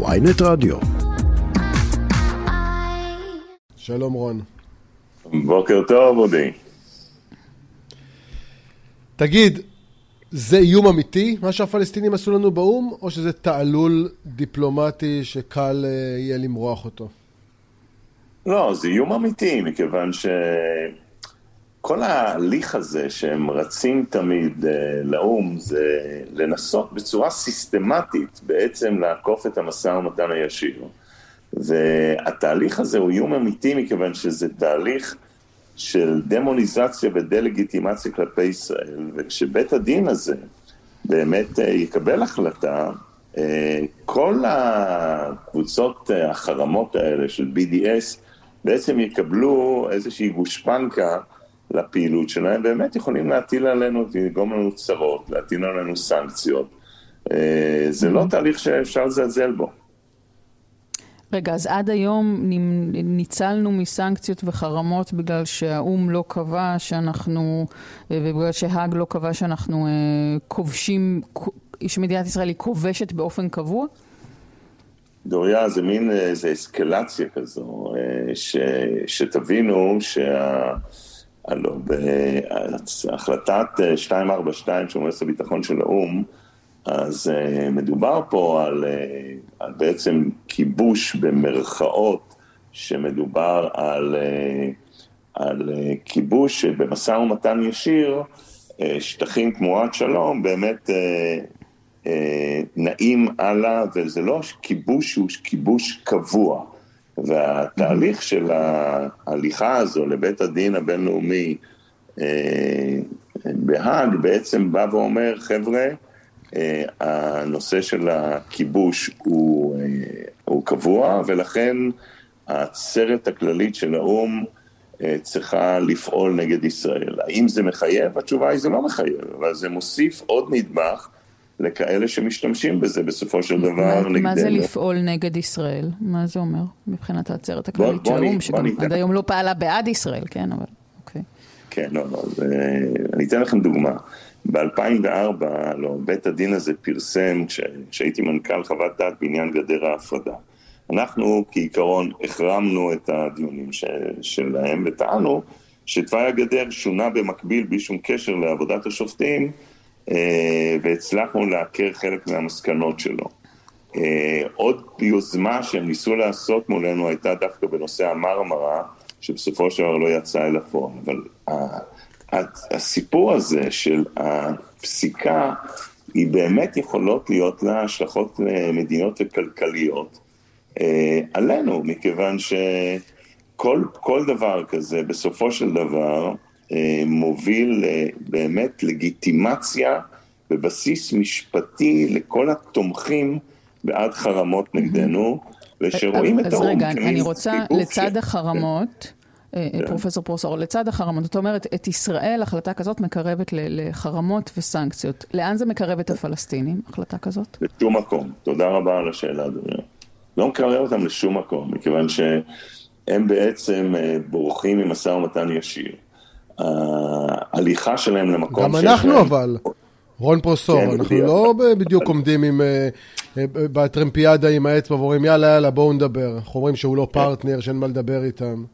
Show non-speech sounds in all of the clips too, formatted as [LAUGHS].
ויינט רדיו. שלום רון. בוקר טוב, אודי. תגיד, זה איום אמיתי, מה שהפלסטינים עשו לנו באו"ם, או שזה תעלול דיפלומטי שקל אה, יהיה למרוח אותו? לא, זה איום אמיתי, מכיוון שכל ההליך הזה שהם רצים תמיד אה, לאו"ם, זה לנסות בצורה סיסטמטית בעצם לעקוף את המשא ומתן הישיר. והתהליך הזה הוא איום אמיתי, מכיוון שזה תהליך של דמוניזציה ודה-לגיטימציה כלפי ישראל, וכשבית הדין הזה באמת אה, יקבל החלטה, אה, כל הקבוצות אה, החרמות האלה של BDS בעצם יקבלו איזושהי גושפנקה לפעילות שלהם, באמת יכולים להטיל עלינו, לגרום לנו צרות, להטיל עלינו סנקציות. זה לא mm-hmm. תהליך שאפשר לזלזל בו. רגע, אז עד היום ניצלנו מסנקציות וחרמות בגלל שהאו"ם לא קבע שאנחנו, ובגלל שהאג לא קבע שאנחנו אה, כובשים, שמדינת ישראל היא כובשת באופן קבוע? דוריה, זה מין איזו אסקלציה כזו, אה, ש, שתבינו שה... הלו, בהחלטת 242 של מועצת הביטחון של האו"ם, אז uh, מדובר פה על, uh, על בעצם כיבוש במרכאות, שמדובר על, uh, על כיבוש במשא ומתן ישיר, שטחים תמורת שלום, באמת נעים הלאה, וזה לא כיבוש הוא כיבוש קבוע. והתהליך של ההליכה הזו לבית הדין הבינלאומי בהאג בעצם בא ואומר, חבר'ה, אה, הנושא של הכיבוש הוא, אה, הוא קבוע, ולכן העצרת הכללית של האו"ם אה, צריכה לפעול נגד ישראל. האם זה מחייב? התשובה היא זה לא מחייב, אבל זה מוסיף עוד נדבך לכאלה שמשתמשים בזה בסופו של דבר נגדנו. מה זה לפעול נגד ישראל? מה זה אומר מבחינת העצרת הכללית של האו"ם, שגם עד היום לא פעלה בעד ישראל, כן, אבל אוקיי. כן, לא, לא, אני אתן לכם דוגמה. ב-2004, לא, בית הדין הזה פרסם, כשהייתי מנכ"ל חוות דעת בעניין גדר ההפרדה. אנחנו כעיקרון החרמנו את הדיונים ש, שלהם וטענו שתוואי הגדר שונה במקביל בלי שום קשר לעבודת השופטים והצלחנו לעקר חלק מהמסקנות שלו. אה, עוד יוזמה שהם ניסו לעשות מולנו הייתה דווקא בנושא המרמרה, שבסופו של דבר לא יצא אל הפועל, אבל הסיפור הזה של הפסיקה, היא באמת יכולות להיות לה השלכות מדיניות וכלכליות אה, עלינו, מכיוון שכל דבר כזה בסופו של דבר אה, מוביל באמת לגיטימציה בבסיס משפטי לכל התומכים בעד חרמות נגדנו, ושרואים את האו"ם כמין סיבוב. אז רגע, אני רוצה לצד החרמות... אה, כן. פרופסור פרוסור, לצד החרמות, זאת אומרת, את ישראל, החלטה כזאת מקרבת לחרמות וסנקציות. לאן זה מקרב את הפלסטינים, החלטה כזאת? לשום מקום. תודה רבה על השאלה, אדוני. לא מקרב אותם לשום מקום, מכיוון שהם בעצם אה, בורחים ממשא ומתן ישיר. ההליכה שלהם למקום גם אנחנו אבל. רון פרוסור, כן, אנחנו לא בדיוק עומדים עם, אה, בטרמפיאדה עם האצבע ואומרים יאללה יאללה בואו נדבר. אנחנו אומרים שהוא לא כן. פרטנר שאין מה לדבר איתם.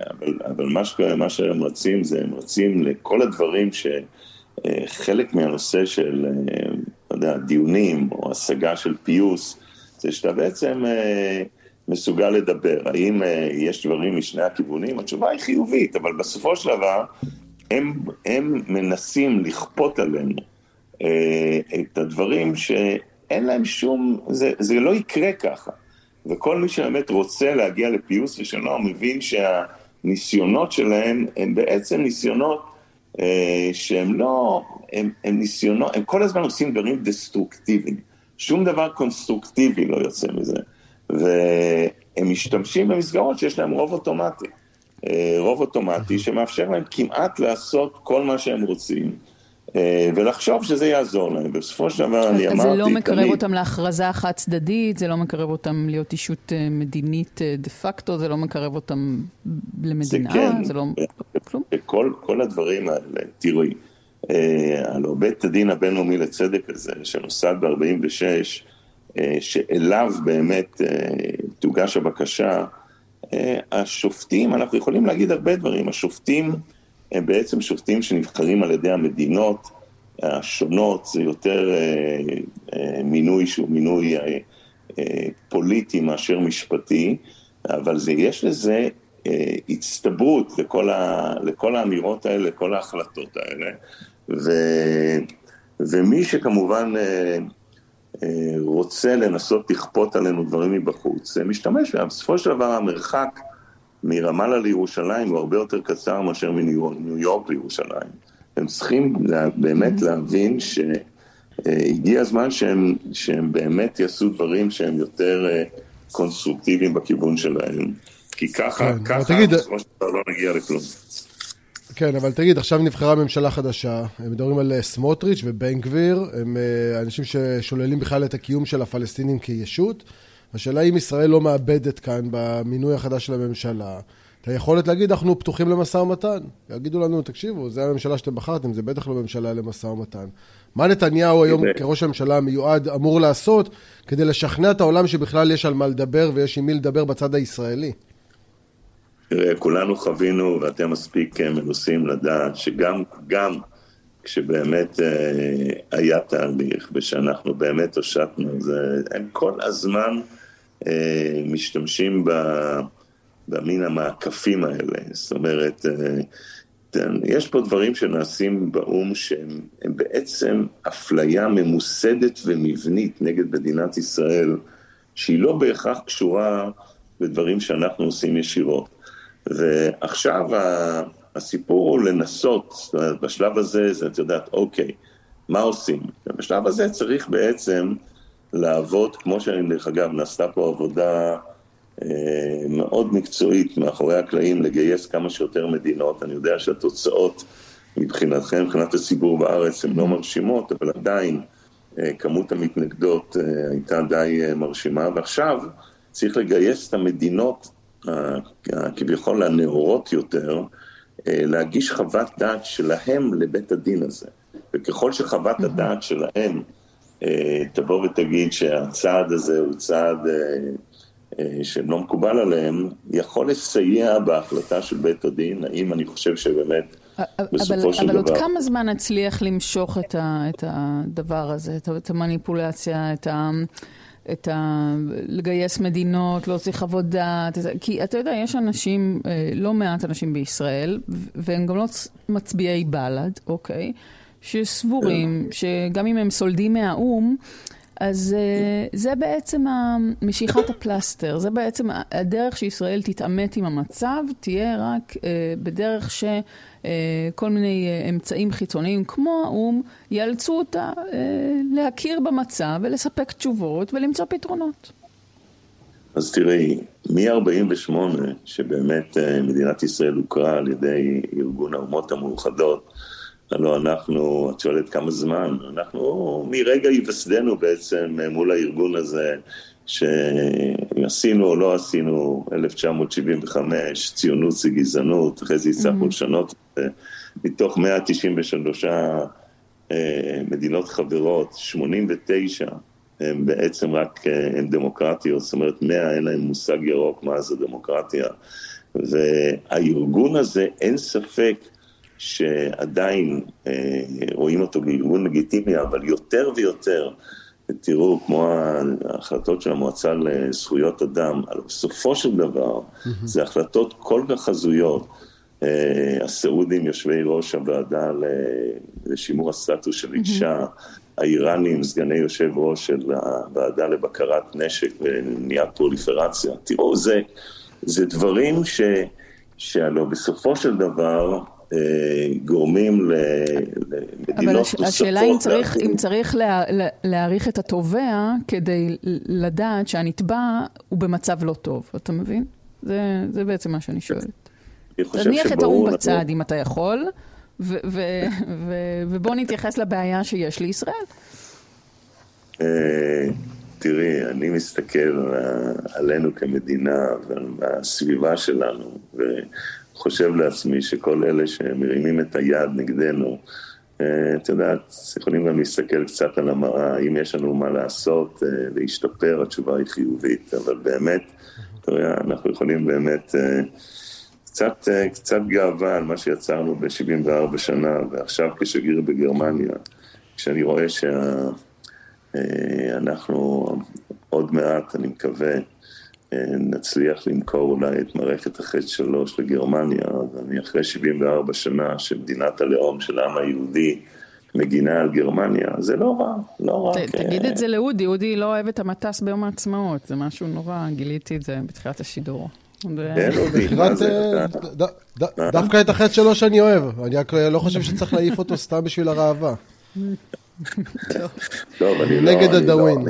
אבל, אבל מה, שקורה, מה שהם רצים זה, הם רצים לכל הדברים שחלק מהנושא של, אה, לא יודע, דיונים או השגה של פיוס, זה שאתה בעצם אה, מסוגל לדבר. האם אה, יש דברים משני הכיוונים? התשובה היא חיובית, אבל בסופו של דבר הם, הם מנסים לכפות עלינו את הדברים שאין להם שום, זה, זה לא יקרה ככה. וכל מי שבאמת רוצה להגיע לפיוס ושלום מבין שה... הניסיונות שלהם הם בעצם ניסיונות אה, שהם לא, הם, הם ניסיונות, הם כל הזמן עושים דברים דסטרוקטיביים. שום דבר קונסטרוקטיבי לא יוצא מזה. והם משתמשים במסגרות שיש להם רוב אוטומטי. אה, רוב אוטומטי שמאפשר להם כמעט לעשות כל מה שהם רוצים. אה, ולחשוב שזה יעזור להם. בסופו של דבר אני אמרתי... זה לא מקרב תמיד... אותם להכרזה חד צדדית, זה לא מקרב אותם להיות אישות אה, מדינית דה פקטו, זה לא מקרב אותם למדינה, זה, כן, זה לא... כלום. כל, כל הדברים האלה, תראי, הלוא בית הדין הבינלאומי לצדק הזה, שנוסד ב-46, שאליו באמת תוגש הבקשה, השופטים, אנחנו יכולים להגיד הרבה דברים, השופטים הם בעצם שופטים שנבחרים על ידי המדינות השונות, זה יותר מינוי שהוא מינוי פוליטי מאשר משפטי, אבל זה, יש לזה אה, הצטברות לכל, ה, לכל האמירות האלה, לכל ההחלטות האלה, ו, ומי שכמובן אה, אה, רוצה לנסות לכפות עלינו דברים מבחוץ, זה משתמש, בסופו של דבר המרחק מרמאללה לירושלים הוא הרבה יותר קצר מאשר מניו יורק לירושלים. הם צריכים לה, באמת להבין שהגיע הזמן שהם, שהם באמת יעשו דברים שהם יותר קונסטרוקטיביים בכיוון שלהם. כי ככה, כן, ככה, בסופו של דבר לא נגיע לכלום. כן, אבל תגיד, עכשיו נבחרה ממשלה חדשה, הם מדברים על אה, סמוטריץ' ובן גביר, הם אה, אנשים ששוללים בכלל את הקיום של הפלסטינים כישות. השאלה אם ישראל לא מאבדת כאן במינוי החדש של הממשלה את היכולת להגיד, אנחנו פתוחים למשא ומתן. יגידו לנו, תקשיבו, זו הממשלה שאתם בחרתם, זה בטח לא ממשלה למשא ומתן. מה נתניהו היום כראש הממשלה המיועד אמור לעשות כדי לשכנע את העולם שבכלל יש על מה לדבר ויש עם מי לדבר בצד הישראלי? תראה, כולנו חווינו, ואתם מספיק אה, מנוסים לדעת, שגם גם כשבאמת אה, היה תהליך ושאנחנו באמת הושטנו, זה, הם כל הזמן אה, משתמשים ב, במין המעקפים האלה. זאת אומרת, אה, יש פה דברים שנעשים באו"ם שהם בעצם אפליה ממוסדת ומבנית נגד מדינת ישראל, שהיא לא בהכרח קשורה בדברים שאנחנו עושים ישירות. ועכשיו הסיפור הוא לנסות, זאת אומרת, בשלב הזה, זה, את יודעת, אוקיי, מה עושים? בשלב הזה צריך בעצם לעבוד, כמו שדרך אגב, נעשתה פה עבודה אה, מאוד מקצועית מאחורי הקלעים, לגייס כמה שיותר מדינות. אני יודע שהתוצאות מבחינתכם, מבחינת הציבור בארץ, הן לא מרשימות, אבל עדיין אה, כמות המתנגדות אה, הייתה די מרשימה, ועכשיו צריך לגייס את המדינות כביכול הנאורות יותר, אה, להגיש חוות דעת שלהם לבית הדין הזה. וככל שחוות הדעת שלהם אה, תבוא ותגיד שהצעד הזה הוא צעד אה, שלא מקובל עליהם, יכול לסייע בהחלטה של בית הדין, האם אני חושב שבאמת בסופו אבל, של אבל דבר... אבל עוד כמה זמן נצליח למשוך את, ה, את הדבר הזה, את המניפולציה, את ה... את ה... לגייס מדינות, להוציא חוות דעת, כי אתה יודע, יש אנשים, אה, לא מעט אנשים בישראל, והם גם לא מצביעי בל"ד, אוקיי? שסבורים שגם אם הם סולדים מהאו"ם, אז uh, זה בעצם משיכת הפלסטר, זה בעצם הדרך שישראל תתעמת עם המצב, תהיה רק uh, בדרך שכל uh, מיני אמצעים חיצוניים כמו האו"ם יאלצו אותה להכיר במצב ולספק תשובות ולמצוא פתרונות. אז תראי, מ-48' שבאמת מדינת ישראל הוכרה על ידי ארגון האומות המאוחדות, הלוא אנחנו, את שואלת כמה זמן, אנחנו מרגע היווסדנו בעצם מול הארגון הזה, שעשינו או לא עשינו, 1975, ציונות זה גזענות, אחרי זה הצלחנו mm-hmm. לשנות, מתוך 193 אה, מדינות חברות, 89 הם בעצם רק, אה, הם דמוקרטיות, זאת אומרת 100 אין להם מושג ירוק מה זה דמוקרטיה. והארגון הזה, אין ספק, שעדיין אה, רואים אותו כארגון לגיטימי, אבל יותר ויותר, תראו, כמו ההחלטות של המועצה לזכויות אדם, אבל בסופו של דבר, mm-hmm. זה החלטות כל כך הזויות. אה, הסעודים, יושבי ראש הוועדה לשימור הסטטוס של אישה, mm-hmm. האיראנים, סגני יושב ראש של הוועדה לבקרת נשק ומניעת פרוליפרציה. תראו, זה, זה דברים ש, שהלוא בסופו של דבר, גורמים למדינות נוספות. אבל השאלה אם צריך, אם צריך לה, להעריך את התובע כדי לדעת שהנתבע הוא במצב לא טוב, אתה מבין? זה, זה בעצם מה שאני שואלת. תניח את האו"ם בצד אם אתה יכול, ו- ו- ו- ובוא נתייחס לבעיה שיש לישראל. אה, תראי, אני מסתכל עלינו כמדינה ועל הסביבה שלנו, חושב לעצמי שכל אלה שמרימים את היד נגדנו, את יודעת, יכולים גם להסתכל קצת על המראה, אם יש לנו מה לעשות, להשתפר, התשובה היא חיובית, אבל באמת, אתה יודע, אנחנו יכולים באמת קצת, קצת גאווה על מה שיצרנו ב-74 שנה, ועכשיו כשגריר בגרמניה, כשאני רואה שאנחנו עוד מעט, אני מקווה, נצליח למכור אולי את מערכת החץ שלוש לגרמניה, אז אני אחרי 74 שנה שמדינת הלאום של העם היהודי מגינה על גרמניה, זה לא רע, לא רע. תגיד את זה לאודי, אודי לא אוהב את המטס ביום העצמאות, זה משהו נורא, גיליתי את זה בתחילת השידור. מה זה? דווקא את החץ שלו שאני אוהב, אני רק לא חושב שצריך להעיף אותו סתם בשביל הראווה. טוב, אני לא... נגד הדאווין.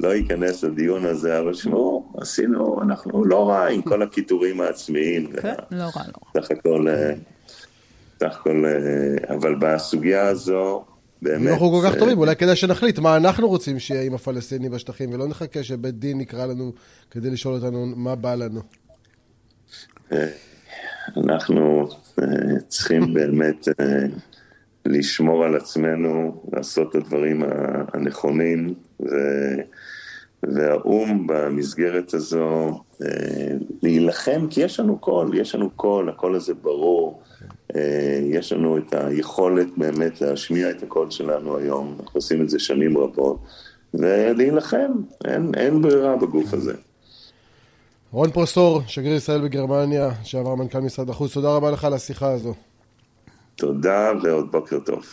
לא אכנס לדיון הזה, אבל שמעו, עשינו, אנחנו לא רע עם כל הקיטורים העצמיים. כן, לא רע, לא רע. סך הכל, סך הכל, אבל בסוגיה הזו, באמת... אנחנו כל כך טובים, אולי כדאי שנחליט מה אנחנו רוצים שיהיה עם הפלסטינים בשטחים, ולא נחכה שבית דין יקרא לנו כדי לשאול אותנו מה בא לנו. אנחנו צריכים [LAUGHS] באמת לשמור על עצמנו, לעשות את הדברים הנכונים, ו... והאו"ם במסגרת הזו להילחם, כי יש לנו קול, יש לנו קול, הקול הזה ברור, יש לנו את היכולת באמת להשמיע את הקול שלנו היום, אנחנו עושים את זה שנים רבות, ולהילחם, אין, אין ברירה בגוף הזה. רון פרוסור, שגריר ישראל בגרמניה, שעבר מנכ"ל משרד החוץ, תודה רבה לך על השיחה הזו. תודה ועוד בוקר טוב.